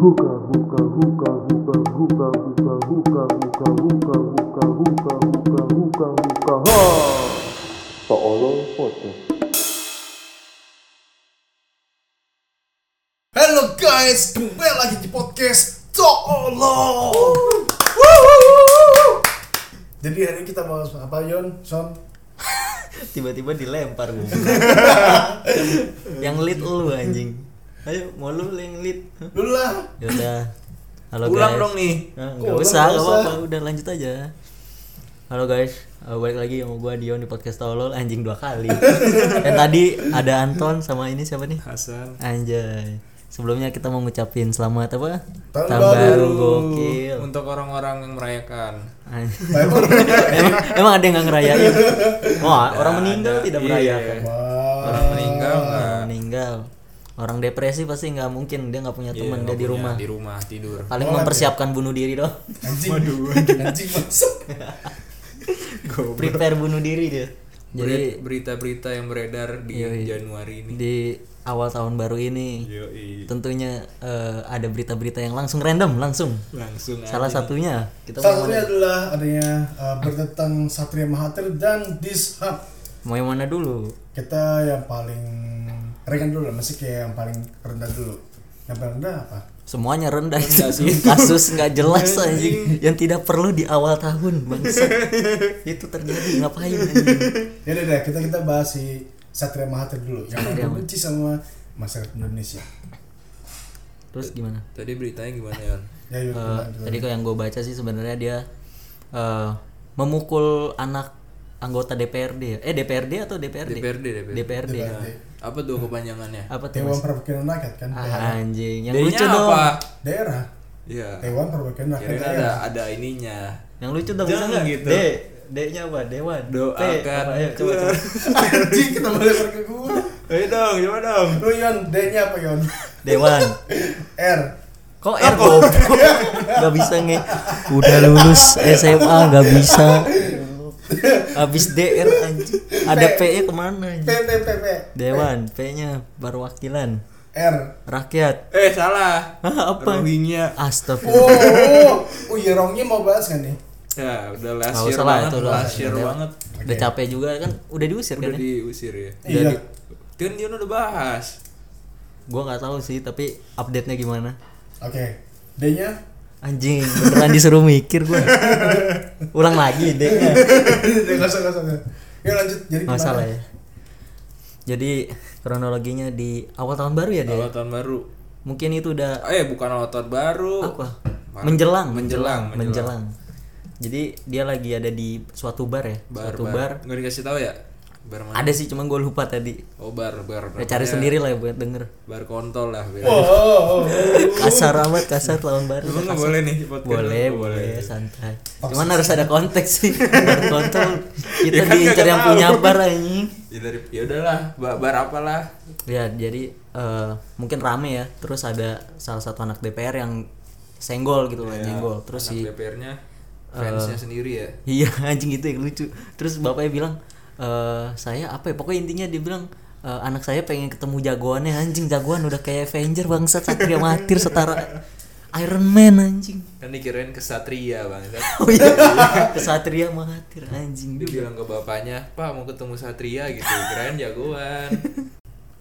Hookah, hookah, hookah, hookah, hookah, hookah, hookah, hookah, hookah, hookah, hookah, hookah, hookah, hookah, ha. Seolah foto. Halo guys, kembali lagi di podcast Tolo. Jadi hari ini kita mau apa Yon? Son? tiba-tiba dilempar gue yang lead lu anjing ayo mau lu yang lead Dulu lah. yaudah halo Ulang guys dong nih. Nah, ulang, usah usah? apa-apa udah lanjut aja halo guys Eh, balik lagi sama gua Dion di podcast tolol anjing dua kali dan tadi ada Anton sama ini siapa nih Hasan. anjay sebelumnya kita mau ngucapin selamat apa Tahun tahun baru gokil Untuk orang-orang yang merayakan. Emang, emang ada yang nggak ngerayain wah orang meninggal ada. tidak Iya. merayakan Wah. Orang meninggal nggak? meninggal orang depresi pasti nggak mungkin dia nggak punya Iya, teman dia di rumah Di rumah tidur. paling Oh, mempersiapkan bunuh diri doang Anjing. Anjing masuk. prepare bunuh diri dia jadi berita-berita yang beredar di Yoi. Januari ini. di awal tahun baru ini Yoi. tentunya eh, ada berita-berita yang langsung random langsung Langsung salah satunya kita Salah satunya adalah adanya uh, berita tentang Satria Mahathir dan Dishub. mau yang mana dulu Kita yang paling ringan dulu lah, masih kayak yang paling rendah dulu. Yang paling rendah apa? semuanya rendah kasus nggak jelas anjing yang tidak perlu di awal tahun bangsa itu terjadi ngapain anjing Ya udah deh, kita kita bahas si Satria Mahathir dulu yang Satria paling benci sama masyarakat Indonesia. terus gimana Tadi beritanya gimana ya? Ya, yuk, gimana, gimana? tadi kok yang gue baca sih sebenarnya dia eh, memukul anak anggota DPRD ya? eh DPRD atau DPRD DPRD, DPRD. DPRD. DPRD. Apa tuh kepanjangannya? apa tuh Dewan Perwakilan Rakyat kan? ah, anjing yang D-nya lucu dong apa? Daerah. Iya. Dewan Perwakilan Rakyat daerah. ada ada ininya. yang lucu dong bisa Jangan nggak gitu. D D nya apa Dewan P Doakan. apa? ayo coba coba Anjing kita balik ke gua. Ayo dong, coba dong. Lu Yon, D-nya apa Yon? Dewan R. kok R goblok nggak bisa nge udah lulus SMA nggak bisa habis DR anjing ada P nya ke mana anjing? P P P. Dewan P nya perwakilan R. rakyat Eh, salah. Hah, apa Rohingya. Astagfirullah Oh, oh, oh iya Rongnya mau bahas kan nih? Ya, udah last Nggak year usah lah, banget, itu udah last year banget. udah capek juga kan udah diusir kan Udah ya diusir ya. Iya. Kan dia udah bahas. gua nggak tahu sih tapi update nya gimana Oke. D-nya? Anjing beneran disuruh mikir gua ulang lagi deh Enggak usah, enggak usah. Ya lanjut. Jadi gimana? masalah ya jadi kronologinya di awal tahun baru ya dia Awal tahun baru. mungkin itu udah Eh, bukan awal tahun baru. apa menjelang Menjelang, menjelang jadi dia lagi ada di suatu bar ya Bar, suatu bar. bar, Nggak dikasih tahu ya? Bar mana? ada sih cuma gue lupa tadi Oh, bar, bar. ya cari sendiri lah ya buat denger Bar kontol lah. biar. Oh, oh, oh. kasar amat kasar tahun baru Emang nggak boleh nih podcast? boleh Nggak boleh santai cuman harus ada konteks sih bar kontrol kita Ya kan diincar yang punya bar anjing Ya dari ya udahlah, bar, bar apalah. ya jadi eh, mungkin rame ya terus ada salah satu anak DPR yang senggol gitu loh Ya, nyenggol terus anak si DPR-nya fansnya sendiri ya. Iya anjing itu yang lucu. Terus bapaknya bilang eh saya apa ya pokoknya intinya dia bilang eh, anak saya pengen ketemu jagoannya anjing jagoan udah kayak Avenger bangsat Satria Mahathir setara Iron Man anjing. Kan dikirain kesatria bang. Oh iya Satria Mahathir anjing. Dia bilang ke bapaknya, Pak mau ketemu satria gitu. Kirain jagoan.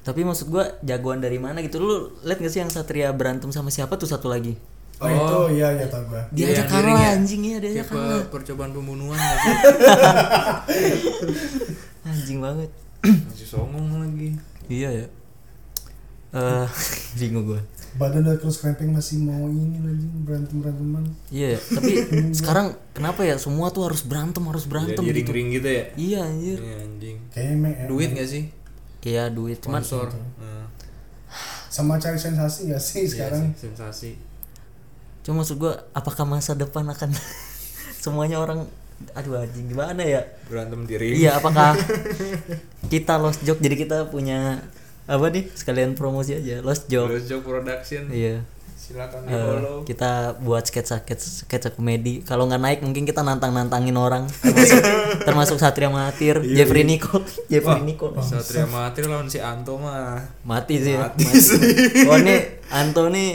Tapi maksud gua jagoan dari mana gitu lu lihat gak sih yang Satria berantem sama siapa tuh satu lagi? Oh, itu iya iya tau gua. Dia Iya, aja giring kalah ya? anjing ya dia aja kalah. percobaan pembunuhan sih? Anjing banget. Masih songong lagi. Iya ya. Eh bingung gua. Badan udah terus krempeng masih mau ini lagi berantem beranteman. Iya, tapi sekarang kenapa ya semua tuh harus berantem, harus berantem Jadi gitu. ring gitu ya. Iya anjir. Iya anjing. Kayaknya emang Duit nggak sih? Iya duit cuman Sponsor. Nah, sama cari sensasi gak sih iya sekarang? sih, sensasi. Cuma maksud gua apakah masa depan akan semuanya orang aduh anjing gimana ya? Berantem di ring. Iya, apakah kita lost joke jadi kita punya apa nih sekalian promosi aja lost joke. Terus Joke Production. Iya. Silakan di Eh, kita buat sketsa sketsa sketsa komedi kalau nggak naik mungkin kita nantang nantangin orang termasuk, termasuk Satria Mahathir Jeffrey Nicole Jeffrey Nicole Satria Mahathir lawan si Anto mah. mati sih ya, Mati mati. oh ini Anto nih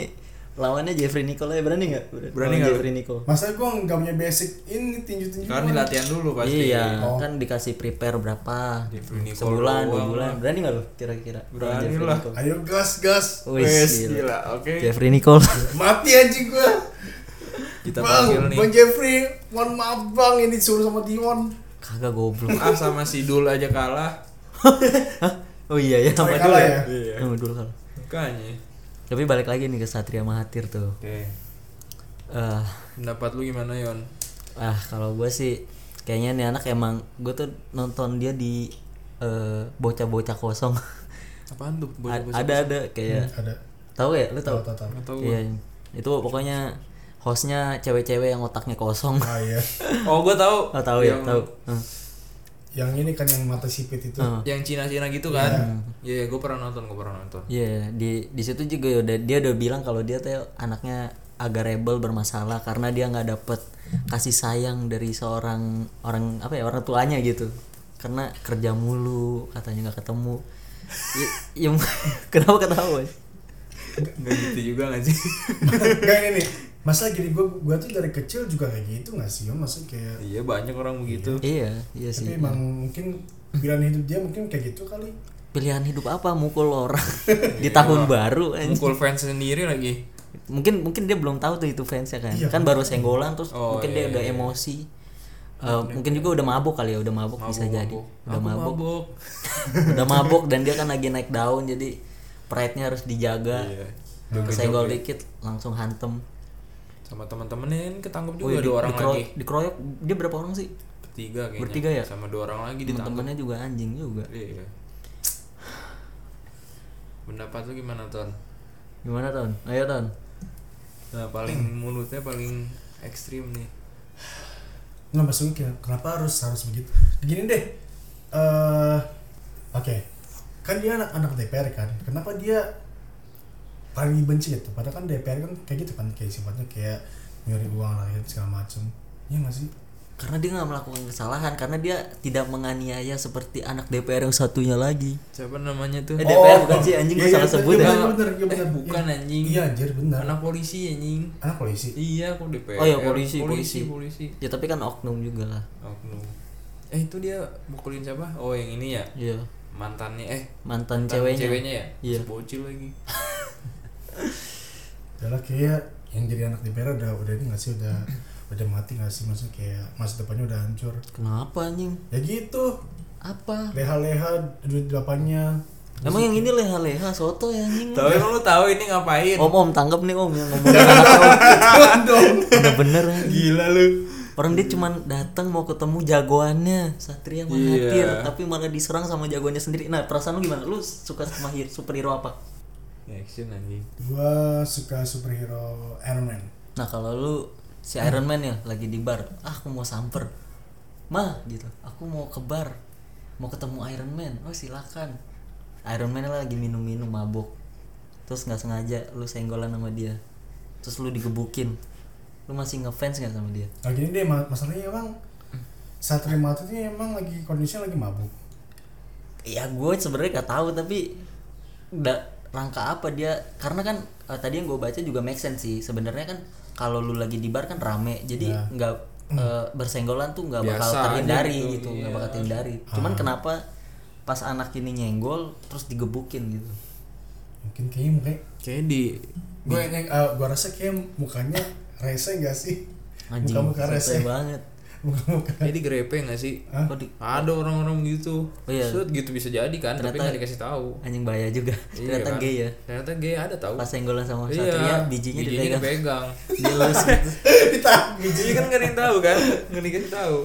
lawannya Jeffrey Nicole ya berani nggak Berani nggak? Jeffrey Nicole Masa gue nggak punya basic ini tinju-tinju. Kan di latihan dulu pasti. iya Oh. kan dikasih prepare berapa Jeffrey Nicole sebulan dua bulan lah. berani nggak lu kira-kira Berani Jeffrey lah. Nicole? Ayo gas gas. Wes, gila. gila. Oke. Jeffrey Nicole Mati anjing gue. Kita bang, panggil nih. Bang Jeffrey, mohon maaf bang, ini disuruh sama Dion. kagak goblok Ah sama si Dul aja kalah. Hah? oh iya ya sama kalah ya ya? Iya. sama dulu kalah Makanya. Tapi balik lagi nih ke Satria Mahathir tuh Oke. Eh, Pendapat lu gimana Yon? ah kalau gue sih kayaknya nih anak emang gue tuh nonton dia di eh, bocah-bocah kosong Apaan tuh? A- Bocah-bocah ada ada kayak Ada. tahu ya lu tahu Tahu, tahu, tahu. Tahu iya itu pokoknya hostnya cewek-cewek yang otaknya kosong Ah iya. Oh, gua tahu. oh tahu ya Yang- tahu Hmm. Yang ini kan yang mata sipit itu. Hmm. Yang Cina-Cina gitu kan? Iya, gue pernah nonton, gue pernah nonton. Iya, di di situ juga udah dia udah bilang kalau dia tuh anaknya agak rebel bermasalah karena dia nggak dapet kasih sayang dari seorang orang apa ya orang tuanya gitu. Karena kerja mulu katanya nggak ketemu. Ya, ya, kenapa ketawa? Enggak gitu juga gak sih? Gak ini nih. Masa gini gue gue tuh dari kecil juga kayak gitu gak sih? Om? Masa kayak iya, banyak orang begitu. iya, iya sih. tapi emang mungkin pilihan hidup dia mungkin kayak gitu kali. Pilihan hidup apa mukul orang di tahun baru anjing. Mukul fans sendiri lagi. mungkin mungkin dia belum tahu tuh itu fansnya kan Iya, kan baru senggolan terus Oh, mungkin iya, dia udah iya. emosi Eh, mungkin juga udah mabuk kali ya udah mabuk, bisa Mabuk, jadi mabuk. udah Aku mabuk, mabuk. udah mabuk dan dia kan lagi naik daun jadi pride-nya harus dijaga Iya. kesenggol dikit langsung hantem Sama teman-temannya ketangkep juga Wih, dua orang dikero- lagi. dikeroyok dia berapa orang sih Bertiga kayaknya. Bertiga ya? Sama dua orang lagi teman-temannya juga anjing juga Iya. Pendapat lu gimana, Ton? gimana ton ayo ton Nah, paling mulutnya paling ekstrim nih. Nggak maksudnya kenapa harus harus begitu? Gini deh. eh Oke. Kan dia anak anak DPR kan. Kenapa dia paling dibenci gitu? Padahal kan DPR kan kayak gitu kan kayak sifatnya kayak nyuri uang rakyat segala macem. Iya nggak sih? karena dia nggak melakukan kesalahan karena dia tidak menganiaya seperti anak DPR yang satunya lagi Siapa namanya tuh? Eh, DPR bukan sih, anjing, gua salah sebut iya, ya. bener, bener, iya, Eh, bener. bukan, Iya. anjing. Iya anjir bener. Anak polisi anjing. Anak polisi. Iya, kok DPR. oh ya polisi polisi, polisi polisi. ya tapi kan oknum juga lah Oknum. Eh, itu dia mukulin siapa? Oh, yang ini ya. iya Mantannya eh mantan mantan ceweknya ceweknya ya? Iya. Bocil lagi. Adalah kayak yang jadi anak DPR udah udah ini nggak sih udah udah mati nggak sih maksudnya kayak masa depannya udah hancur. kenapa anjing Ya gitu. apa Leha-leha duit delapannya. emang yang ini leha-leha soto ya anjing Tahu emang lu tahu ini ngapain? om om tanggap nih om yang ngomong anaknya om udah bener anjing. Gila lu. orang dia cuman datang mau ketemu jagoannya Satria Mahathir Iya. tapi malah diserang sama jagoannya sendiri nah perasaan lu gimana lu suka sama hero, superhero apa Action anjing. Gua suka superhero Iron Man. nah kalau lu si Iron Man ya lagi di bar ah aku mau samper. Mah gitu. Aku mau ke bar mau ketemu Iron Man. Oh silakan. Iron Man lagi minum-minum mabuk terus nggak sengaja lu senggolan sama dia. Terus lu digebukin. Lu masih ngefans nggak sama dia? Nah gini deh ma- masalahnya emang Satria Mahathir ini emang lagi kondisinya lagi mabuk. ya gue sebenarnya nggak tahu tapi nggak rangka apa dia karena kan eh, tadi yang gue baca juga make sense sih sebenarnya kan kalau lu lagi di bar kan rame jadi Ya. nggak eh, bersenggolan tuh nggak bakal terhindari gitu, gitu nggak iya. bakal terhindari cuman kenapa pas anak ini nyenggol terus digebukin gitu Mungkin kayaknya mukanya Kayak di gue yang uh, gua rasa kayak mukanya rese gak sih? anjing Muka-muka sotoy rese. banget Muka-muka. kayak di grepe nggak sih? Hah? Ada orang-orang gitu. Oh, iya. Set gitu bisa jadi kan, tapi Ternyata- nggak dikasih tahu. anjing bahaya juga ternyata kan? gay ya Ternyata gay ada tahu. pas senggolan sama Iya, Satria bijinya dipegang dipegang. dia lulus gitu. Ditahan Bijinya kan nggak ada yang tahu kan, nggak dikasih tahu.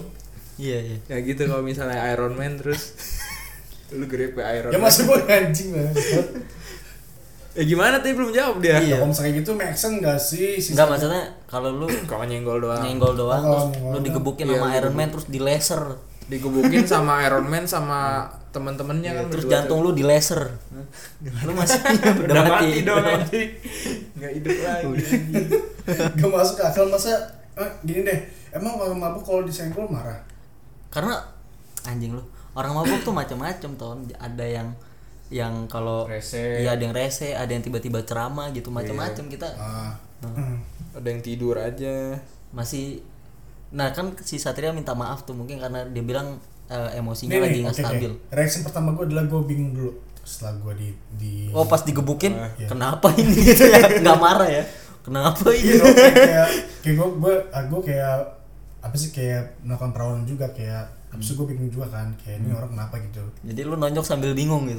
iya iya Ya gitu kalau misalnya Iron Man terus lu grepe Iron Ya Man. masih gue anjing banget. Ya gimana tadi belum jawab dia. Iya. Kalau misalnya gitu make sense gak sih? Si Enggak maksudnya kalau lu Kalau nyenggol doang. nyenggol doang Oh, terus nyenggol lu digebukin Iya, sama lu Iron Man terus di laser Digebukin sama Iron Man sama teman-temannya kan terus jantung tuh. lu di laser lu masih udah, udah mati, mati dong anjing. Nggak hidup lagi. Gak masuk akal masa eh, gini deh. Emang kalau mabuk kalau disenggol marah? karena anjing lu orang mabuk tuh macam-macam ton ada yang yang kalau Rese. iya ada yang rese ada yang tiba-tiba ceramah gitu macam-macam kita. Ah, ada yang tidur aja. Masih nah kan si Satria minta maaf tuh mungkin karena dia bilang eh, emosinya Nih, lagi nggak oke. stabil. Reaksi pertama gue adalah gue bingung dulu. Setelah gue di di oh pas digebukin? Iya. kenapa ini? Gitu ya nggak marah ya? Kenapa Iya ini? dong, kayak kayak kayak gue gue gue kayak apa sih kayak melakukan perawanan juga kayak abis itu gue bingung juga kan kayak ini orang kenapa gitu? Jadi lu nonjok sambil bingung gitu?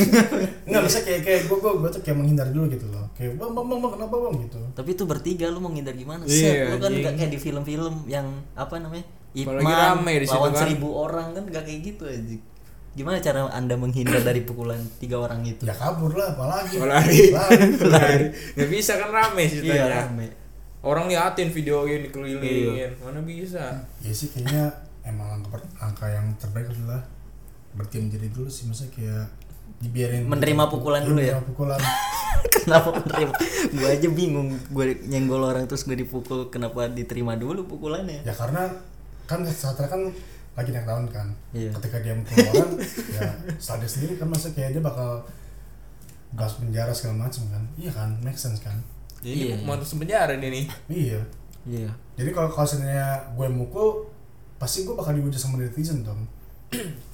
Nggak bisa kayak kayak gue gue gue tuh kayak menghindar dulu gitu loh. Kayak bang bang bang, bang kenapa bang? gitu. Tapi itu bertiga lu mau ngindar gimana? Iya, Set, lu kan anjing. nggak kayak di film-film yang apa namanya Apalagi Ipman rame di situ lawan kan. seribu orang kan gak kayak gitu aja gimana cara anda menghindar dari pukulan tiga orang itu? Ya kabur lah apalagi. Lari. lari. Lari. Nggak bisa kan rame iya ceritanya. rame. Orang liatin video ini kelilingin mana bisa? Ya sih kayaknya emang langkah, langkah yang terbaik adalah berdiam diri dulu sih masa kayak dibiarin Menerima pukulan dulu ya? Menerima pukulan. Kenapa menerima? Gue aja bingung gue nyenggol orang terus gue dipukul kenapa diterima dulu pukulannya? Ya karena kan Satria kan lagi naik daun kan. Iya. ketika dia mukul orang ya sadar sendiri kan masa kayak dia bakal bahas penjara segala macam kan. Iya kan make sense kan? Jadi Iya, mau masuk penjara nih. Iya. Iya. Jadi kalau kalau gue mukul pasti gue bakal dihujat sama netizen dong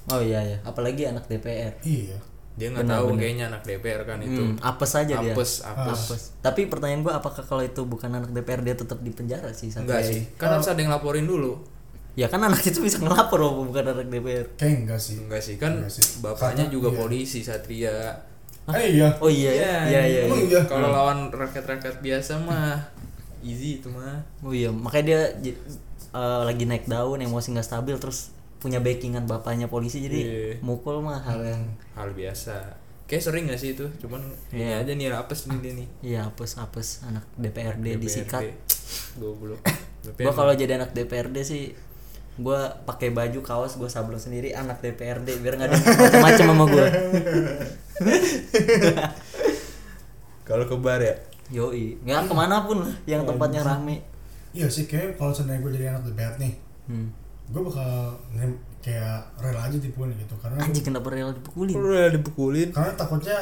oh iya ya apalagi anak DPR iya dia nggak tahu benar. kayaknya anak DPR kan itu Hmm, apes aja dia apes apes Apes. Tapi pertanyaan gue apakah kalau itu bukan anak DPR dia tetap di penjara sih? Enggak sih kan harus ada yang laporin dulu Ya kan anak itu bisa ngelapor walaupun bukan anak DPR. kayak enggak sih enggak sih kan Enggak sih. bapaknya Karena- juga iya. polisi Satria eh iya Oh iya ya. Iya iya. Emang iya. iya? kalau lawan rakyat-rakyat biasa mah easy itu mah Oh iya, makanya dia eh, lagi naik daun, emosi nggak stabil terus punya backingan bapaknya polisi jadi Iya. mukul mah hal yang hal biasa kayak sering gak sih itu cuman ini Iya. aja nih apes nih dia nih iya apes apes anak DPRD, disikat. goblok Gua kalau jadi anak DPRD sih gua pakai baju kaos gua sablon sendiri anak DPRD biar nggak ada macam-macam sama gua. kalau ke bar ya Yoi, nggak ke mana pun lah yang tempatnya rame. Iya sih kayak kalau seandainya gue jadi anak DPR nih Hmm. gue bakal nem- kayak rela aja dipukulin gitu karena Anjing kenapa rela dipukulin? udah dipukulin karena takutnya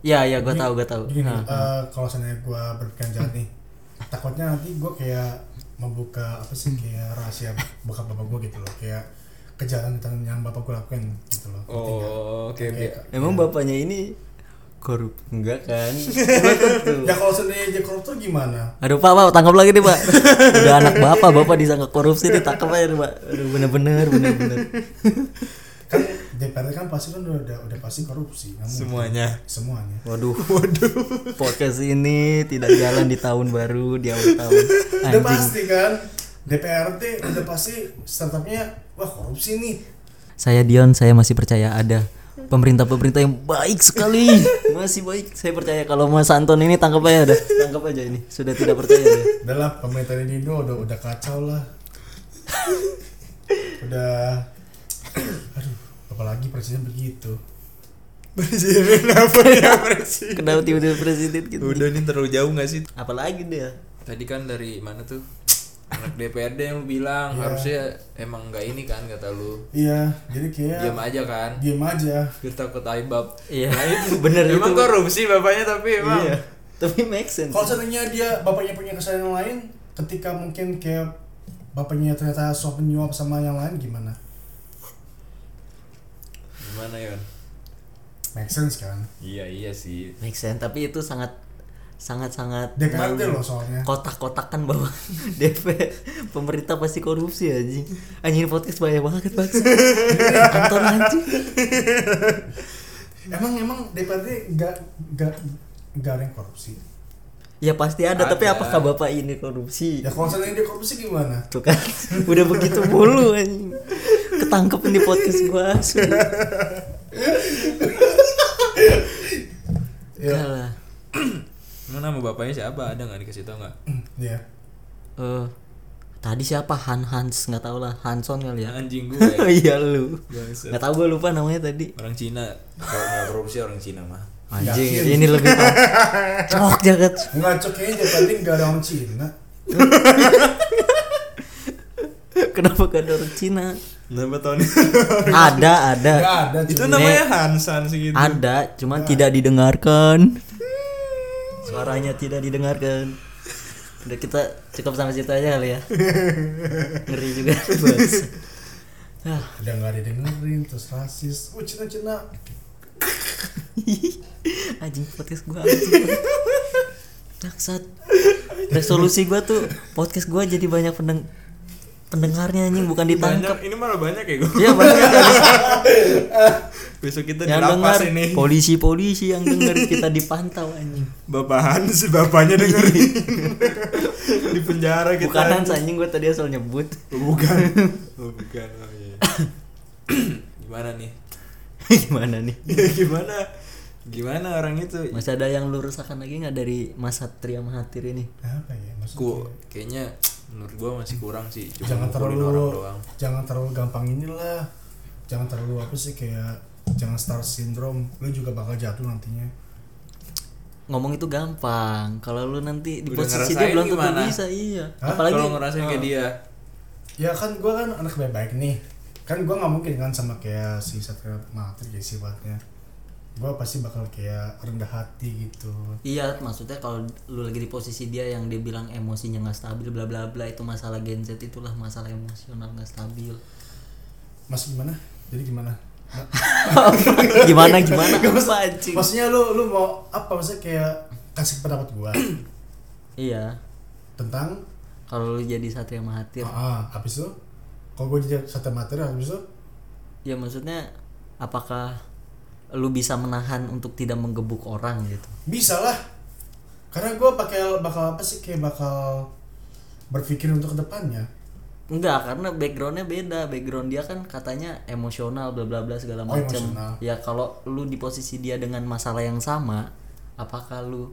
Ya ya gue tahu gue tahu. gini Nah, eh, kalau seandainya gue berpikiran jahat nih takutnya nanti gue kayak membuka apa sih kayak rahasia bokap bapak gue gitu loh kayak kejahatan yang bapak gue lakuin gitu loh oh oke Kayak- bi- Emang bapaknya ini korup? Enggak kan? Ya kalau seandainya dia koruptor gimana? Aduh pak, pak tangkap lagi nih pak. Udah anak bapak, bapak disangka korupsi ditangkap aja nih pak. Aduh bener-bener, bener-bener. Kan DPR kan pasti kan udah udah, udah pasti korupsi mungkin. semuanya. Semuanya. Waduh, waduh. Podcast ini tidak jalan di tahun baru, di awal tahun. Udah Anjing. pasti kan? DPRD udah pasti startupnya wah korupsi nih. Saya Dion, saya masih percaya ada pemerintah-pemerintah yang baik sekali. Masih baik, saya percaya kalau Mas Anton ini tangkap aja dah Tangkap aja ini, sudah tidak percaya lah pemerintah Indo udah udah kacau lah. Udah. Aduh apalagi presiden begitu. Presiden apa ya presiden? Kenapa tiba-tiba presiden gitu? Udah nih terlalu jauh gak sih? Apalagi dia? Tadi kan dari mana tuh anak DPRD yang lu bilang Iya. harusnya emang nggak ini kan kata lu iya jadi kayak diam aja kan diem aja biar takut aibab Iya, nah itu bener emang itu. korupsi bapaknya tapi emang Iya. Tapi make sense. kalau seandainya dia bapaknya punya kesalahan yang lain ketika mungkin kayak bapaknya ternyata suap menyuap sama yang lain gimana gimana Yon make sense kan iya iya sih Make sense, tapi itu sangat sangat sangat DPRD loh soalnya kotak-kotakan bahwa DP pemerintah pasti korupsi anjing. Anjing ini podcast bahaya banget bangsa. Anton anjing. emang emang DPRD nggak nggak nggak ada yang korupsi Ya pasti ada, tapi Ada. apakah bapak ini korupsi? ya kalau seandainya dia korupsi gimana Tuh kan, udah begitu mulu anjing. Ketangkep di podcast gua. ya Kalah. Nama bapaknya siapa ada nggak dikasih tau nggak ya Eh, tadi siapa Han Hans nggak tahu lah Hanson kali ya. anjing gue iya lu. Bangsat. Nggak tahu gue lupa namanya tadi. orang Cina kalau nggak korupsi orang Cina mah Anjing, Yakin. ini lebih pak. Cok jaket. nggak cok kayaknya DPRD nggak ada orang Cina Kenapa gak ada orang Cina? Nama tahun ada ada Gak ada itu namanya Hansan segitu. ada cuman tidak didengarkan suaranya tidak didengarkan. Udah kita cukup sampai situ aja kali ya. Ngeri juga. Bos ah. Udah nggak didengerin terus rasis. Oh cina cina. Anjing podcast gua anjing resolusi gua tuh podcast gua jadi banyak pendeng pendengarnya anjing bukan ditangkap Banyak, ini malah banyak ya gue. Iya banyak kan Besok kita yang dengar ini. polisi-polisi yang dengar kita dipantau anjing. Bapak Hans, bapaknya dengerin. Di penjara kita. Bukan Hans anjing gue tadi asal nyebut. Bukan. Oh, bukan. Oh, iya. Gimana nih? Gimana nih? Ya, gimana? Gimana orang itu? Masih ada yang lu rasakan lagi nggak dari Mas Satria Mahathir ini? apa ya maksudnya Ku, kayaknya menurut gua masih kurang sih. Cuma jangan terlalu orang doang. jangan terlalu gampang inilah jangan terlalu apa sih kayak jangan star syndrome lu juga bakal jatuh nantinya Ngomong itu gampang. Kalau lu nanti di Udah posisi dia belum tentu bisa, iya. Hah? Apalagi Kalau ngerasain kayak Ah. dia. ya kan gua kan anak baik-baik nih kan gua nggak mungkin kan sama kayak si Satria Mahathir kayak sifatnya gua pasti bakal kayak rendah hati gitu. Iya, maksudnya kalau lu lagi di posisi dia yang dia bilang emosinya nggak stabil, bla bla bla itu masalah Gen Z itulah masalah emosional nggak stabil. mas gimana? Jadi gimana? Gimana gimana? Apa anjing? maksudnya lu lu mau apa? Maksudnya kayak kasih pendapat gua. Iya, tentang? Kalau lu jadi Satria Mahathir, ah habis itu? Kalau gua jadi satu materi habis itu? Ya maksudnya apakah lu bisa menahan untuk tidak menggebuk orang gitu? bisa lah karena gua pakai bakal apa sih kayak bakal berpikir untuk ke depannya Enggak, karena backgroundnya beda. Background dia kan katanya emosional, bla bla bla segala Oh, macam. emosional. Ya kalau lu di posisi dia dengan masalah yang sama, apakah lu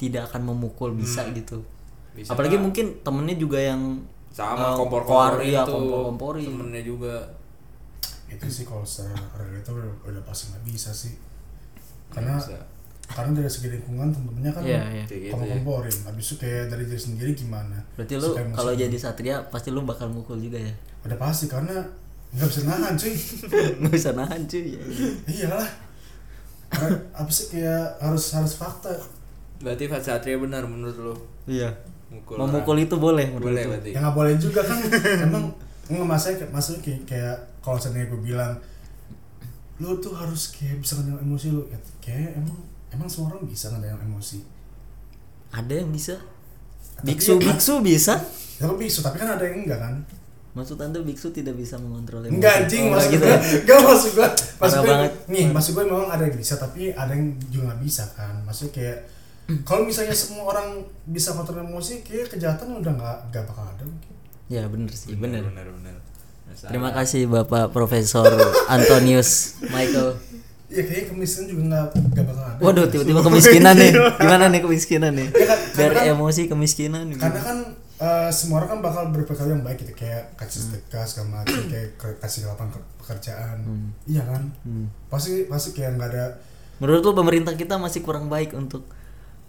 tidak akan memukul bisa gitu? Bisa Apalagi lah. mungkin temennya juga yang sama eh, kompor koar- kompor iya, itu kompor-kompori. temennya juga itu sih kalau secara realita udah, udah pasti nggak bisa sih karena bisa. karena dari segi lingkungan temen-temennya kan Iya, iya. Kayak gitu kompor ya. komporin habis itu kayak dari diri sendiri gimana Berarti lu kalau jadi satria pasti lu bakal mukul juga ya. udah pasti karena nggak bisa nahan cuy Nggak bisa nahan cuy. Ya. iyalah apa sih kayak harus harus fakta berarti Fat Satria benar menurut lo Iya. mukul Memukul itu boleh menurut boleh lu? berarti ya nggak boleh juga kan emang nggak maksudnya maksudnya kayak, kayak kalau seandainya gue bilang lu tuh harus kayak bisa ngendaliin emosi lu ya, kayak emang emang semua orang bisa ngendaliin emosi Ada yang bisa. Tapi Biksu ya- biksu bisa. ya tapi bisa tapi kan ada yang enggak kan Maksud anda biksu tidak bisa mengontrol emosi? enggak anjing Oh, maksud gitu gue ya? enggak maksud gue maksud gue banget. nih maksud gue memang ada yang bisa tapi ada yang juga nggak bisa kan maksudnya kayak kalau misalnya semua orang bisa kontrol emosi kayak kejahatan udah nggak nggak bakal ada mungkin Ya bener sih, bener. benar benar Masalah. Terima kasih Bapak Profesor Antonius Michael. ya kayaknya kemiskinan juga nggak nggak bakal ada Waduh, tiba-tiba kemiskinan nih. Gimana nih kemiskinan nih? Ya kan, Biar karena kan- emosi kemiskinan. gitu. karena kan eh, semua orang kan bakal berpikir yang baik gitu kayak kasih sedekah segala macam kayak kasih lapangan ke- pekerjaan iya kan Hmm. pasti pasti kayak nggak ada Menurut lu pemerintah kita masih kurang baik untuk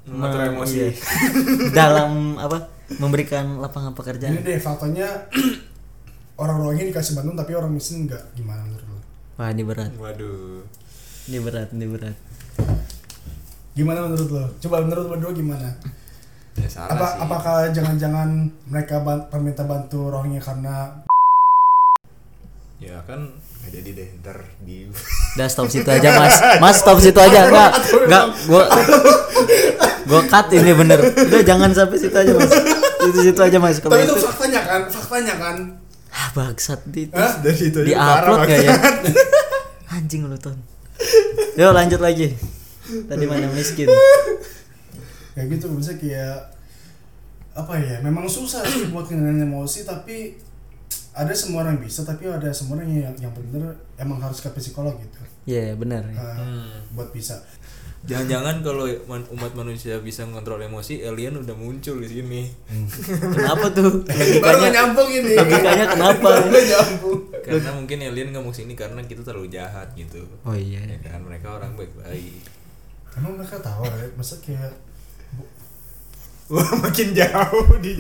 Mengatur me- emosi. iya. dalam apa? Memberikan lapangan ini pekerjaan. deh faktanya orang-orang ini dikasih bantuan tapi orang miskin nggak gimana menurut lo Wah, ini berat. waduh Ini berat, ini berat. gimana menurut lo coba menurut lo berdua gimana ya salah apa sih apakah jangan-jangan mereka ban pemerintah bantu rohingya karena ya kan nggak jadi deh ntar di Udah stop situ aja, Mas. Mas stop situ aja. Enggak, enggak gua gua cut ini bener. Udah jangan sampai situ aja, Mas. Itu situ aja, Mas. Tapi itu faktanya kan faktanya kan bangsat di Hah? dari itu di upload gak ya? Anjing lu ton. Yuk lanjut lagi. Tadi mana miskin? kayak gitu bisa kayak apa ya memang susah sih buat ngendaliin emosi tapi ada semua orang bisa tapi ada semua orang yang yang bener emang harus ke psikolog gitu Iya benar. uh, Hmm. buat bisa jangan-jangan kalau man- umat manusia bisa mengontrol emosi alien udah muncul di sini Kenapa tuh? Logikanya nyambung ini logikanya kenapa? Nyambung karena mungkin alien nggak mau sini karena kita terlalu jahat gitu Oh iya. ya kan mereka orang baik-baik emang mereka tahu ya masa kayak wah makin jauh di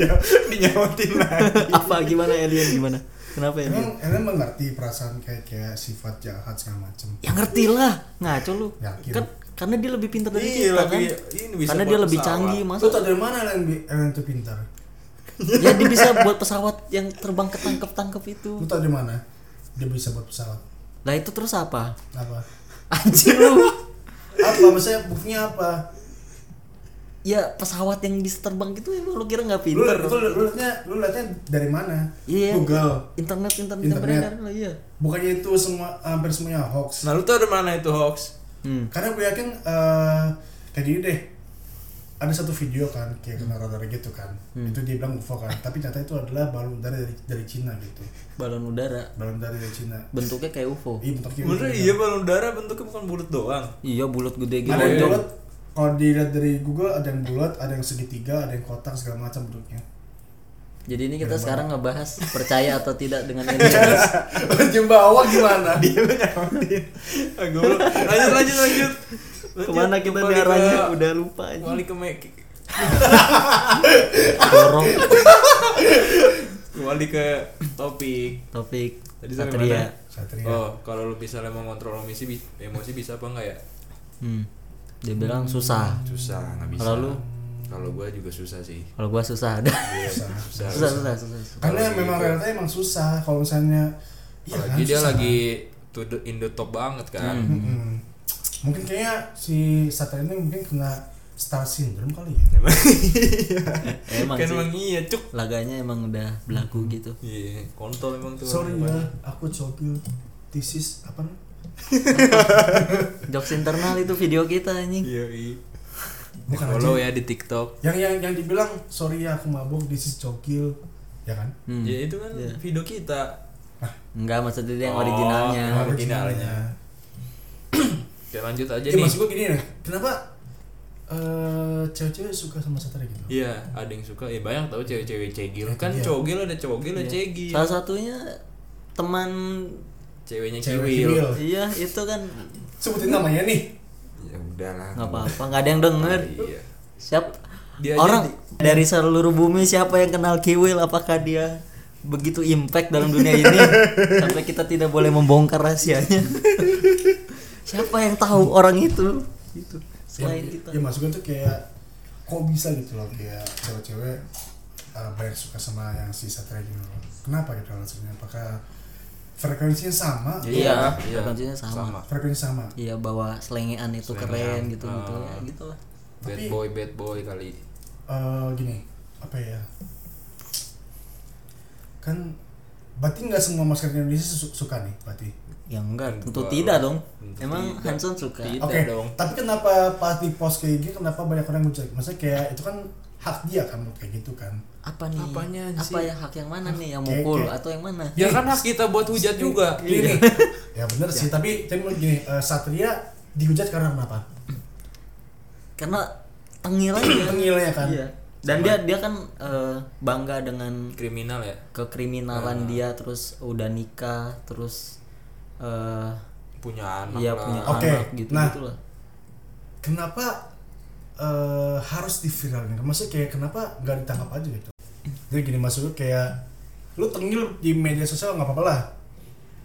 dinyautin lagi Apa gimana alien gimana? Kenapa ya? Emang emang mengerti perasaan kayak kayak sifat jahat segala macem. Ya ngerti lah, ngaco lu. Yakin. Kan karena dia lebih pintar dari Iya, kita lebih- kan. ini bisa karena dia lebih pesawat. canggih, Lu masa tau dari mana yang yang itu pintar? ya dia bisa buat pesawat yang terbang ketangkep-tangkep itu. Lu tau dari mana? Dia bisa buat pesawat. Lah itu terus apa? Apa? Anjir lu. Apa? Maksudnya buktinya apa? Ya pesawat yang bisa terbang gitu emang lu kira nggak Lu, pintar? itu, lu, liatnya, lu liatnya dari mana? Iya. Google. Internet internet, yang Internet. beredar lah iya. Bukannya itu semua hampir semuanya hoax. Nah lu tau dari mana itu hoax? Hmm. Karena gue yakin eh kayak gini deh. Ada satu video kan kayak kena radar gitu kan. Hmm. Itu dia bilang UFO kan. Tapi ternyata itu adalah balon udara dari dari Cina gitu. Balon udara Balon udara dari Cina. bentuknya kayak UFO. Iya bentuknya Bener iya balon udara bentuknya bukan bulat doang. Iya bulat gede gitu. Ada yang bulat. Kalau dilihat dari Google ada yang bulat, ada yang segitiga, ada yang kotak segala macam bentuknya. Jadi ini kita Keren sekarang ngebahas percaya atau tidak dengan ini. Jembawa gimana? Dia nyamatin. Ah. Lanjut lanjut lanjut. Lanjut. Ke mana kita Kembali nih arahnya? ke- Udah lupa aja. Kembali ke Mek. Dorong Kembali ke topik. topik Tadi sampai Satria. mana? Satria. Oh, kalau lu bisa mau ngontrol emosi, emosi bisa apa enggak ya? Hmm. Dia bilang susah. Susah, nggak bisa. Kalau lu? Kalau gua juga susah sih. Kalau gua susah ada. Iya, Susah. susah. susah, susah, susah, susah. Karena memang realita emang susah. Kalau misalnya iya Apalagi kan, dia susah lagi to the, in the top banget kan. kan? Mm-mm. Mungkin kayaknya si Satria ini mungkin kena star syndrome kali ya. Emang kan sih. emang iya, cuk. Laganya emang udah belagu gitu. Iya, kontol emang tuh. Sorry ya, aku copil. This is apa nih? Jokes internal itu video kita anjing. Iya, iya. Bukan Follow aja. ya di TikTok. Yang yang yang dibilang sorry ya aku mabuk, this is cokil, ya kan? Hmm. Ya itu kan Iya. video kita. Enggak maksudnya dia yang Oh, originalnya. originalnya. Oke, lanjut aja Ya nih. maksud gue gini nih, kenapa eh cewek-cewek suka sama Satria gitu? Iya, ada yang suka. Ya banyak tahu cewek-cewek cegil. Itu Kan dia. cogil ada cogil ada Iya. cegil. Salah satunya teman Ceweknya Cewek kiwil. iya itu kan Sebutin namanya nih. Ya udahlah. nggak apa-apa nggak ada yang denger Iya. siap Dia orang di- dari seluruh bumi siapa yang kenal Kiwil apakah dia begitu impact dalam dunia ini sampai kita tidak boleh membongkar rahasianya siapa yang tahu orang itu itu selain ya, kita ya maksud gue tuh kayak kok bisa gitu loh kayak cewek-cewek uh, banyak suka sama yang si Satria gitu loh. Kenapa gitu alasannya? Apakah frekuensinya sama? iya iya. frekuensinya sama. Sama. Frekuensi sama. iya bahwa selengean itu Selengean, keren gitu gitu ah. ya gitu lah Bad Tapi- boy, bad boy kali. Eh, gini, apa ya? Kan berarti nggak semua masker Indonesia su- suka nih, berarti. yang enggak tentu Enggak. tidak dong Tentu emang tidak. Hanson suka Tidak Oke, dong. tapi kenapa pas di post kayak gini kenapa banyak orang ngejek? Maksudnya kayak itu kan hak dia kan buat kayak gitu kan. apa nih Apanya sih? apa ya hak yang mana nih yang mukul kayak- atau yang mana Ya kan hak kita buat hujat juga. Ini nih. ya bener sih, tapi tapi menurut gini, eh, Satria dihujat karena kenapa? karena tengil aja Tengilnya kan. iya dan dia dia kan eh, bangga dengan Kriminal ya. kekriminalan Ah. dia terus udah nikah terus eh Punya anak iya punya Oke, anak gitu nah. gitu lah Kenapa eh, harus diviralin? Maksudnya kayak kenapa nggak ditangkap aja gitu? Jadi gini maksudnya kayak lu tengil di media sosial nggak apa-apa lah.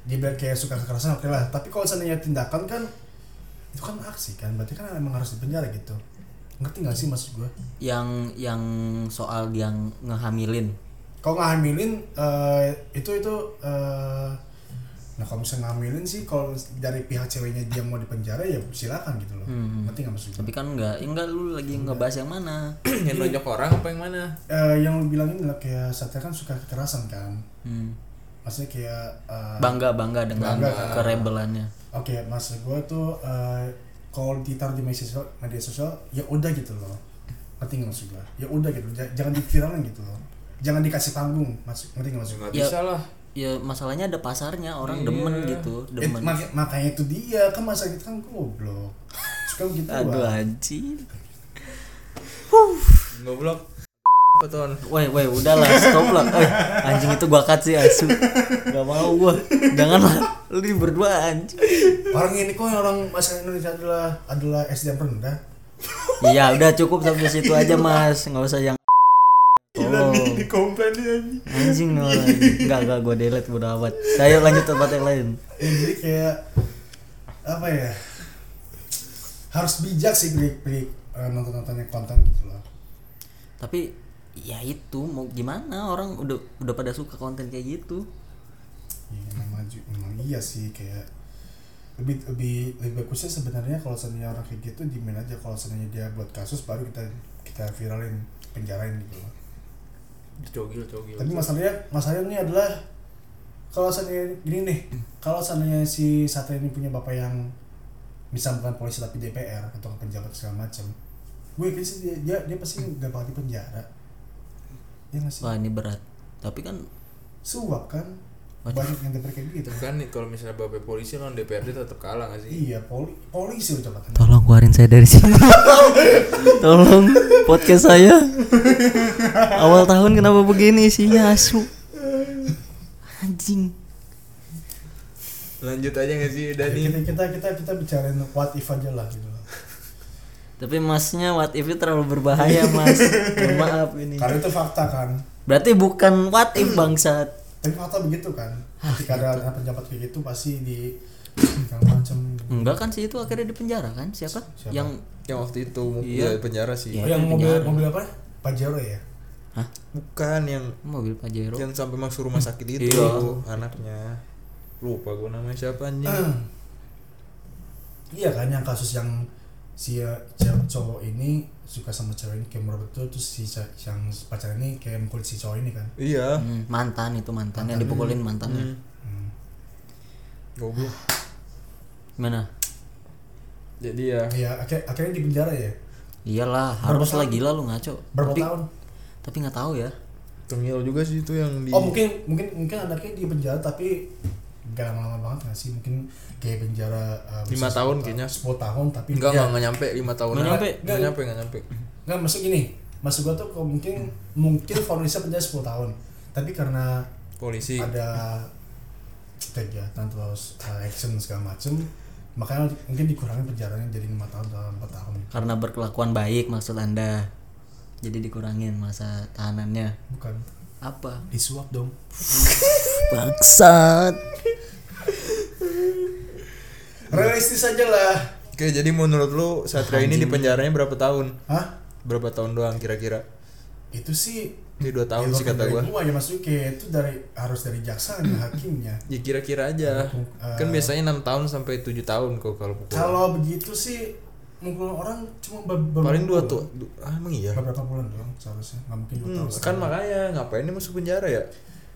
Dibilang kayak suka kekerasan oke lah. Tapi kalau seandainya tindakan kan itu kan aksi kan, berarti kan emang harus dipenjara gitu. Ngerti nggak sih maksud gue? yang yang soal dia ngehamilin Kalau nggak hamilin eh, itu itu eh, nah kalau misalnya ngambilin sih kalau dari pihak ceweknya dia mau dipenjara ya silakan gitu loh. Hmm. Ngerti nggak maksud gue? tapi kan enggak enggak lu lagi ngebahas yang mana yang nonjok orang apa yang mana? Eh, yang lu bilang ini lah kayak Satya kan suka kekerasan kan hmm. maksudnya kayak eh, bangga bangga dengan Bangga, kan? kerebelannya oke maksud gue tuh eh, kalau ditaruh di media sosial, media sosial ya udah gitu loh ngerti nggak maksud gue ya udah gitu J- jangan diviralin gitu loh jangan dikasih panggung maksud ngerti nggak maksud gue Nggak Ya, bisa lah. Ya masalahnya ada pasarnya orang Iya. demen gitu Eh, demen mak- makanya itu dia kan masa kita kan goblok suka begitu aduh anjing Goblok. Apa ton? Woi, woi, udahlah, stop lah. Eh, anjing itu gua cut sih asu. Gak mau gua. Janganlah. Lu berdua anjing. orang ini kok yang orang masyarakat Indonesia adalah adalah SDM rendah Iya, udah cukup sampai situ aja, Mas. Nggak usah yang tolong di komplain nih anjing. orang enggak enggak gue delete bodo amat. Ayo lanjut tempat yang lain. Ya, jadi kayak apa ya harus bijak sih pilih pilih eh, nonton nontonnya konten gitu loh. Tapi ya itu mau gimana orang udah udah pada suka konten kayak gitu? Iya, memang, iya sih kayak lebih lebih lebih bagusnya sebenarnya kalau seandainya orang kayak gitu dimin aja. Kalau seandainya dia buat kasus baru kita kita viralin penjarain gitu loh Cogil, cogil. tapi masalahnya masalahnya ini adalah kalau seandainya gini nih kalau seandainya si Satria ini punya bapak yang bisa bukan polisi tapi DPR atau penjabat segala macam gue yakin sih dia, dia, dia pasti gak bakal di penjara ya nggak sih wah ini berat tapi kan suap kan. Banyak yang DPR kayak gitu. Kan nih kalau misalnya bapak polisi lawan DPRD tetap kalah gak sih? iya poli polisi udah kan tolong keluarin saya dari sini. Tolong podcast saya. Awal tahun kenapa begini isinya asu? Anjing. Lanjut aja gak sih kita, Dani? kita kita kita bicarain what if aja lah gitu. Tapi masnya what if itu terlalu berbahaya mas. Maaf ini. Karena itu fakta kan. Berarti bukan what if bangsat tapi fakta begitu kan Ah, ketika ada ada penjabat kayak gitu pasti di macam enggak kan sih itu akhirnya di penjara kan siapa, Siapa? yang Yang waktu itu Iya. iya. penjara sih. Iya. oh, yang mobil penjara. mobil apa Pajero ya hah Bukan yang mobil pajero yang sampai masuk rumah sakit itu Iya. anaknya. Lupa gue namanya siapa anjing. iya kan yang kasus yang si uh, cewek- cowok ini suka sama cewek ini kayak betul terus si yang pacar ini kayak mukul si cowok ini kan. Iya. Hmm, mantan itu mantan. Yang dipukulin mantannya. Hmm. hmm. Goblok. gimana Jadi ya. Ya akhir, akhirnya di penjara ya? Iyalah harus lah gila lu ngaco. Berapa tapi tahun? tapi nggak tahu ya. Tengil juga sih itu yang di oh mungkin mungkin mungkin anaknya di penjara tapi gak lama-lama banget nggak sih mungkin kayak penjara uh, Lima bisa tahun 10 kayaknya. 10 tahun tapi Enggak, ya, enggak, enggak nyampe 5 tahun. Nggak nyampe. Enggak nyampe, enggak nyampe. nggak masuk gini maksud gua tuh kalau mungkin mungkin vonisnya penjara 10 tahun tapi karena Polisi. ada kegiatan terus uh, action segala macem makanya mungkin dikurangin penjaranya jadi lima tahun atau empat tahun karena berkelakuan baik maksud anda jadi dikurangin masa tahanannya bukan apa disuap dong bangsat realistis aja lah Oke, jadi menurut lu Satria ini di penjaranya berapa tahun? hah Berapa tahun doang kira-kira? itu sih Ini 2 tahun ya sih kata dari gua. gua ya maksudnya kayak itu dari harus dari jaksanya hakimnya Ya kira-kira aja. Eh, Kan biasanya 6 tahun sampai 7 tahun kok kalau pukul. kalau begitu sih mukul orang cuma be- beberapa Paling 2 bulan. tuh. Ah, emang iya. beberapa bulan doang seharusnya nggak mungkin dua Hmm, tahun kan makanya ngapain dia masuk penjara ya?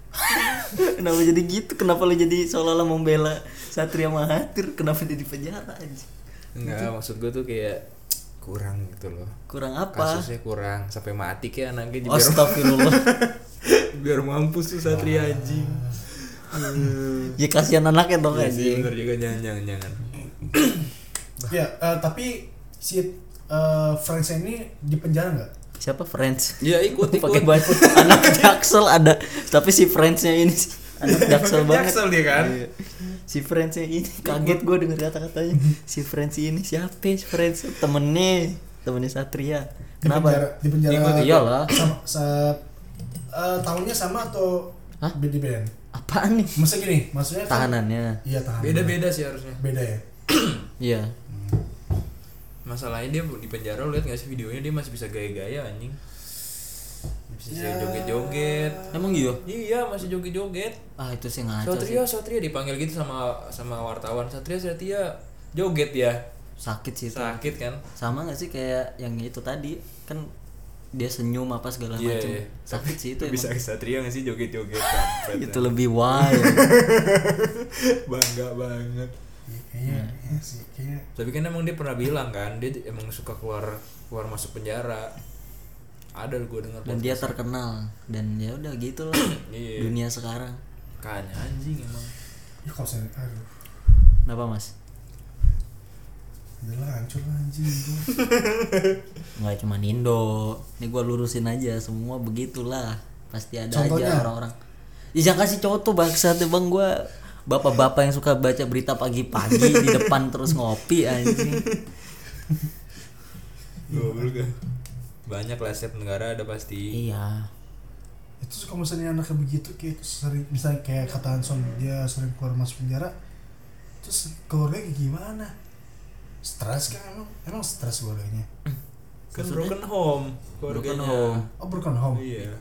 kenapa jadi gitu? Kenapa lu jadi seolah-olah membela Satria Mahathir? Kenapa dia di penjara aja Enggak, maksud gua tuh kayak kurang gitu loh. kurang apa? Kasusnya kurang sampai mati kayak anaknya biar, Astagfirullah. Biar mampus tuh Satria anjing. ya kasihan anaknya dong Iya sih, anjing. bener juga jangan jangan jangan. ya eh, tapi si eh, Friends ini di penjara nggak siapa? Friends. Iya, ikut ikut. pakai baju. Anak jaksel ada. Tapi si friendsnya ini sih, anak jaksel banget. Jaksel dia kan. Iya. si friendsnya ini. Kaget gue denger kata-katanya. Si friends ini siapa? Si friends temennya. Temennya Satria. Di penjara kenapa di penjara iyalah. sama sa- eh, tahunnya sama atau Hah? beda beda apaan nih? Maksudnya gini maksudnya kan- tahanannya. Iya tahanan Beda-beda sih harusnya. beda ya? Iya Masalahnya dia di penjara lihat gak sih videonya dia masih bisa gaya-gaya anjing. Bisa Ya. joget-joget. emang iya Iya, masih joget-joget. ah itu sih ngaco Satria, sih Satria dipanggil gitu sama sama wartawan. Satria, Satria joget ya. sakit sih itu Sakit kan? sama gak sih kayak yang itu tadi kan dia senyum apa segala Iya, macam iya. sakit sih itu bisa. Satria gak sih joget-joget itu ya. lebih wild bangga banget. Iya, kayaknya iya sih kayaknya Tapi kan emang dia pernah bilang kan, dia emang suka keluar keluar masuk penjara. Ada gue dengar dan dia terkenal dan ya udah gitu lah Iya. dunia sekarang Makanya anjing emang. ya kalau saya aduh kenapa mas udah lah hancur lah anjing gua. nggak cuma Indo ini gua lurusin aja semua begitulah pasti ada Contohnya? aja orang-orang ya jangan kasih contoh bangsat bang gua bapak-bapak yang suka baca berita pagi-pagi di depan terus ngopi anjing. Goblok kan. Banyak lah setiap negara ada pasti. iya. Itu kalau misalnya anaknya begitu kayak sering misalnya kayak kata Hanson dia sering keluar masuk penjara terus keluarganya kayak gimana? Stres kan emang emang stres keluarganya. Kan broken home Broken keluarganya. home. oh broken home. Iya.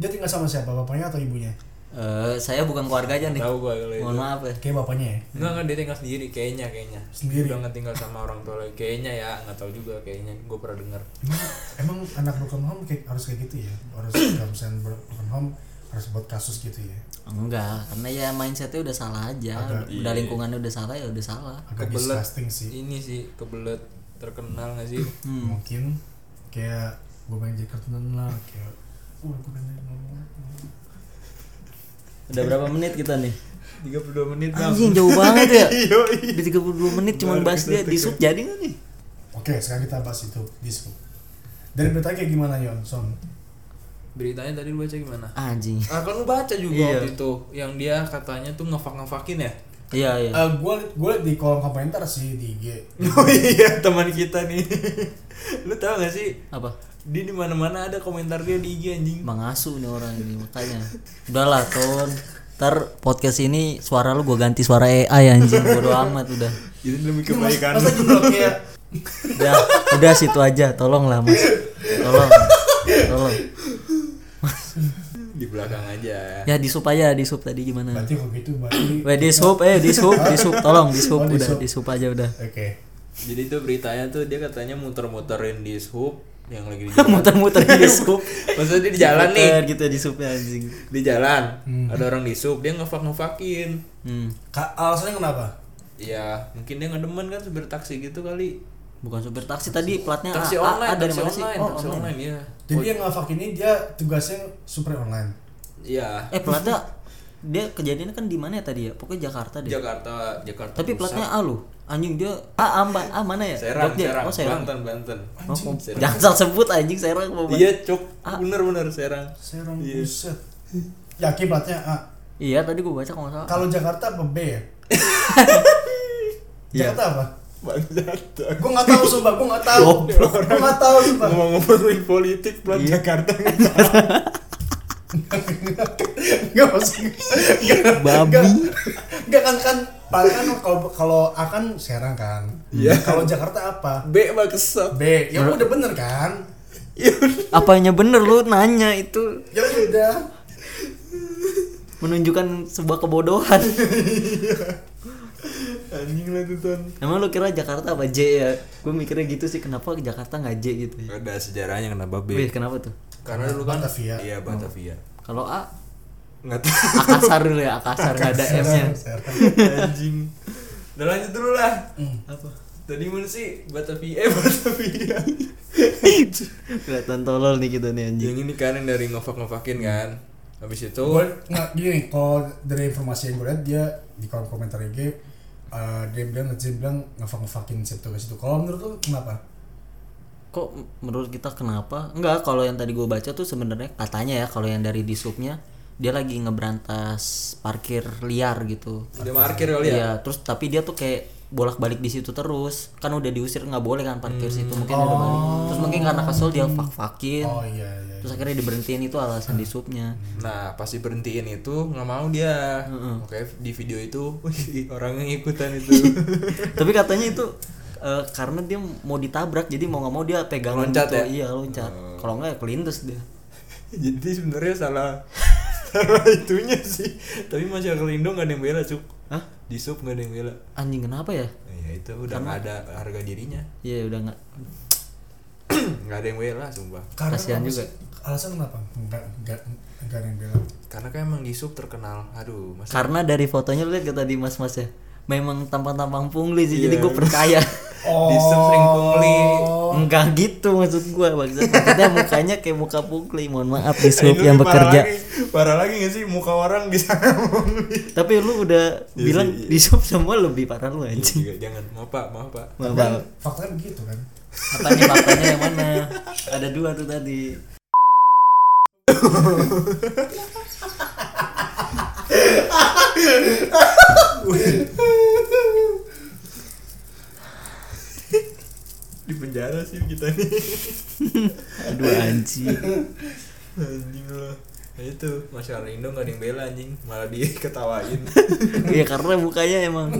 Dia tinggal sama siapa bapaknya atau ibunya Eh, saya bukan keluarga aja nih. Tahu gua kalau itu. mohon maaf ya. Kayak bapaknya ya? Enggak enggak dia tinggal sendiri kayaknya kayaknya. Sendiri? udah nggak tinggal sama orang tua lagi. Kayaknya ya nggak tahu juga kayaknya. Gue pernah dengar. Emang, emang anak broken home kayak harus kayak gitu ya? Harus kalau misalnya broken home harus buat kasus gitu ya? Enggak karena ya mindsetnya udah salah aja. Agak- udah iya. lingkungannya udah salah ya udah salah. Agak Kebelet. disgusting sih. ini sih kebelet terkenal nggak sih? Hmm. mungkin kayak gue pengen jadi kartunan lah kayak uh gue pengen ngomong udah berapa menit kita nih? 32 menit Bang. anjing jauh banget ya? Di 32 menit cuma bahas dia di sub jadi nggak nih? Oke sekarang kita bahas itu disco dari berita kayak gimana Yon? Son? Beritanya tadi lu baca gimana? Anjing. Ah kan lu baca juga Iya. waktu itu yang dia katanya tuh ngefak ngefakin ya iya iya. Eh gue gue di kolom komentar sih di IG oh iya teman kita nih. Lu tau gak sih? Apa? Dia di mana mana ada komentar dia di IG anjing. Mengasu nih orang ini makanya. Udahlah ton. Ntar podcast ini suara lu gue ganti suara AI anjing. Bodo amat udah. Demi Ini mas- kebaikan. masa kayak udah udah situ aja. Tolong lah mas. Tolong tolong di belakang aja. Ya di sub aja di sub tadi gimana? Berarti kalau gitu berarti Weh di sub eh di sub di sub tolong di sub Oh, di udah di sub aja udah. Oke. Jadi itu beritanya tuh dia katanya muter-muterin di sub yang lagi di jalan. Muter-muter di sub maksudnya dia di jalan nih. Gitu di subnya anjing. Di jalan. Hmm. ada orang di sub dia ngefak ngefakin hmm. Ka- alasannya kenapa? Ya mungkin dia nggak demen kan supir taksi gitu kali bukan supir taksi tadi platnya taksi A, A, online A dari taksi mana sih? online oh taksi online. online ya jadi yang ngafak ini dia tugasnya super online. Iya. Eh platnya dia kejadiannya kan di mana ya tadi ya? Pokoknya Jakarta deh. Jakarta Jakarta tapi Pusat. platnya A lu anjing dia A A, A mana ya? Serang Jogja. Serang. Oh Serang. Banten Banten. Oh, kok- Serang. jangan salah sebut anjing Serang mau iya cuk. Ah. bener bener Serang. Serang Iya. buset. Yakin platnya A. Iya tadi gua baca kalau salah. Kalau Jakarta apa B ya? Iya. Jakarta apa Bangsat gue nggak tahu sumpah gue nggak tahu. Gue nggak tahu sumpah. Ngomong-ngomongin politik plat Iya. Jakarta. Nggak maksud Babi. nggak kan kan paling kan kalau kalau A kan Serang kan. Iya. kalau Jakarta apa? B mah kesel. B. Ya udah bener kan. Apanya bener lu nanya itu. Ya udah. Menunjukkan sebuah kebodohan anjing lah tuh ton. Emang lu kira Jakarta apa J ya? Gue mikirnya gitu sih kenapa Jakarta nggak J gitu ya? Ada sejarahnya kenapa B? Wih, kenapa tuh? Karena dulu kan Batavia. iya Batavia. Kalau A? Nggak tahu. Akasar dulu ya Akasar nggak ada M nya anjing. Udah lanjut dulu lah. Hmm. apa? Tadi mana sih? Batavia eh Batavia. Kelihatan tolol nih kita nih anjing. Yang ini kan yang dari ngefak ngefakin kan. Habis itu gue nggak gini kalau dari informasi yang gue lihat dia di kolom komentar IG eh, dia bilang netizen bilang ngefak ngefakin situ tugas itu kalau menurut lu kenapa kok menurut kita kenapa enggak kalau yang tadi gue baca tuh sebenarnya katanya ya kalau yang dari di subnya dia lagi ngeberantas parkir liar gitu udah parkir kali ya Iya, terus tapi dia tuh kayak bolak-balik di situ terus. Kan udah diusir nggak boleh kan parkir situ. Mungkin udah balik. Terus mungkin karena kesel dia fak-fakin. oh iya iya Terus akhirnya diberhentiin itu alasan di subnya. Nah, pas diberhentiin itu nggak mau dia. Oke, di video itu wih, orang yang ikutan itu. tapi katanya itu eh, karena dia mau ditabrak jadi mau nggak mau dia pegangan Loncat gitu. ya? Iya, loncat. Kalau nggak ya kelindes dia. Jadi sebenarnya salah salah itunya sih. Tapi masyarakat Indo nggak ada yang bela, Cuk. Hah? Di sub nggak ada yang bela. Anjing kenapa ya? Ya itu udah nggak ada harga dirinya. Iya, udah nggak nggak ada yang bela, sumpah. Kasihan juga. Alasan kenapa nggak nggak nggak yang bilang Karena kan emang di sub terkenal. Aduh, masa Karena dari fotonya lu lihat gak tadi mas-mas ya Memang tampang-tampang pungli sih Jadi Iya. gue percaya oh Di sub sering pungli. Enggak gitu maksud gue Maksudnya, maksudnya mukanya kayak muka pungli Mohon maaf di sub Itu yang parah bekerja lagi. Parah lagi gak sih muka orang di sana Tapi lu udah Iya bilang sih, iya. di sub semua lebih parah lu anjing Juga, Jangan, maaf Pak, maaf Pak. Maaf, kan maaf. faktanya begitu kan Apa nih faktanya yang mana? Ada dua tuh tadi Di penjara sih kita nih. Aduh anjing. Anjing lah. Ya itu masyarakat Indo gak ada yang bela anjing. Malah diketawain Iya karena mukanya emang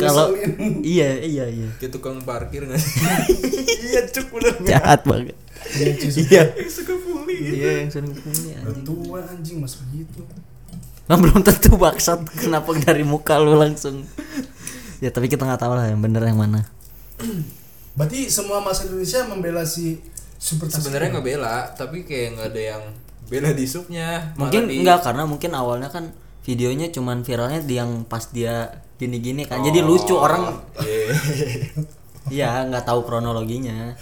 kalau iya iya iya. Kayak tukang parkir nggak sih? Iya cuk bener. Jahat banget. Iya, Iya. Yang suka bully gitu. Iya yang sering pungli anjing. tua anjing masuk gitu Nah, belum tentu baksat kenapa dari muka lu langsung. Ya tapi kita nggak tahu lah yang bener yang mana. berarti semua masa Indonesia membela si super sebenarnya nggak bela tapi kayak nggak ada yang bela di subnya Mungkin di- enggak karena mungkin awalnya kan videonya cuman viralnya di yang pas dia gini-gini kan. Jadi lucu Oh, orang iya. Iya nggak tahu kronologinya.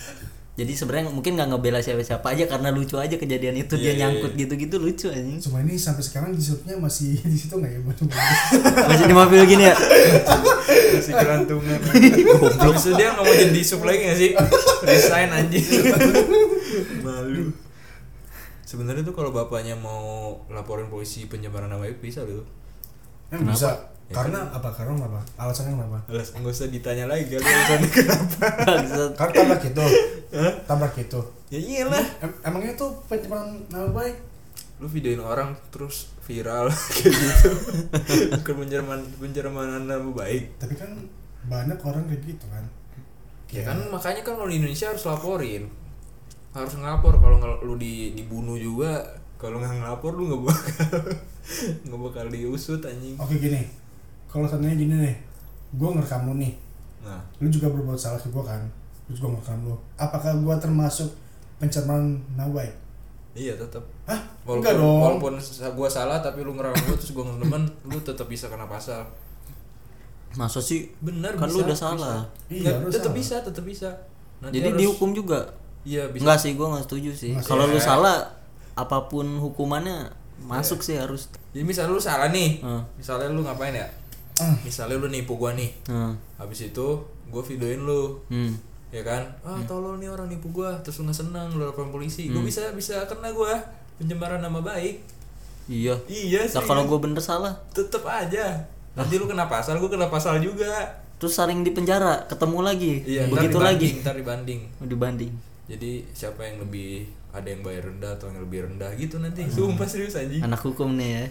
Jadi sebenarnya mungkin nggak ngebela siapa-siapa aja karena lucu aja kejadian itu Iya, dia iya, nyangkut gitu-gitu lucu anjing. Cuma ini sampai sekarang di subnya masih di situ nggak ya? Baru- Masih di mobil gini ya. masih kerantungan goblok itu dia nggak mau jadi di sub lagi nggak sih resign anjing malu sebenarnya tuh kalau bapaknya mau laporin polisi pencemaran nama baik bisa loh Emang bisa. Ya Karena apa? Karena apa? Alasannya kenapa? Alas nggak usah ditanya lagi kali alasannya kenapa. Karena tabrak itu. tabrak itu. ya iyalah Em- emangnya tuh pencemaran nama baik? lu videoin orang terus viral kayak gitu bukan pencemaran pencemaran nama baik Tapi kan banyak orang kayak gitu kan. ya kan makanya kan kalau di Indonesia harus laporin harus ngelapor kalau lu di dibunuh juga kalau nggak ngelapor lu nggak bakal nggak bakal diusut anjing Oke gini. Kalau seandainya gini nih, gue ngerekam lu nih. nah Lu juga berbuat salah ke gue kan. Lu juga ngerekam lu. Apakah gue termasuk pencemaran nama baik? iya tetap Hah? walaupun Enggak dong. walaupun gua salah tapi lu ngeram gua terus gua ngedemen lu tetap bisa kena pasal Masa sih? bener Kan bisa, lu udah bisa. salah. Iya, tetap salah. bisa tetap bisa Nanti Jadi harus- dihukum juga. iya bisa Enggak sih, gua nggak setuju sih. Kalau sih. lu salah apa pun hukumannya masuk sih harus. jadi misalnya lu salah nih Heeh. misalnya lu ngapain ya Ah. misalnya lu nipu gua nih Heeh. habis itu gua videoin lu Hmm. ya kan ah tolol nih orang nipu gua terus lu nggak seneng lu laporan polisi Hmm. gua bisa bisa kena gua pencemaran nama baik Iya. iya sih Nah, kalau gua bener salah, tetep aja nanti lu kena pasal gua kena pasal juga terus saring di penjara, ketemu lagi. iya Begitu lagi. ntar dibanding Oh, dibanding. jadi siapa yang lebih ada yang bayar rendah atau yang lebih rendah gitu nanti sumpah serius anjing Anak hukum nih ya.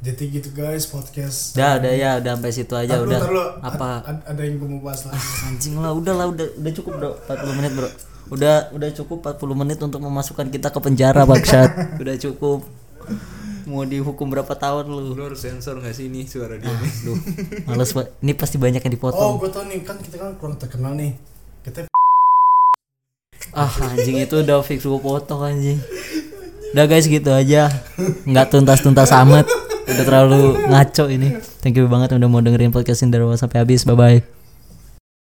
Jadi gitu guys podcast. Udah, udah ya, udah sampai situ aja Ntar lu, udah. ntar lu. Apa? Ad- ad- ada yang gue mau bahas lagi. Anjing lah, udah lah, udah udah cukup, Bro. 40 menit, Bro. Udah udah cukup 40 menit untuk memasukkan kita ke penjara, Baksat. udah cukup. Mau dihukum berapa tahun lu? lu harus sensor nggak sih ini suara dia Ah, nih Duh, males banget. Ini pasti banyak yang Oh, dipotong. gue tau nih kan kita kan kurang terkenal nih. Kita Ah, anjing itu udah fix gue potong anjing. Udah guys gitu aja. Nggak tuntas-tuntas amat. Udah terlalu ngaco ini. Thank you banget udah mau dengerin podcast awal sampai habis. Bye bye.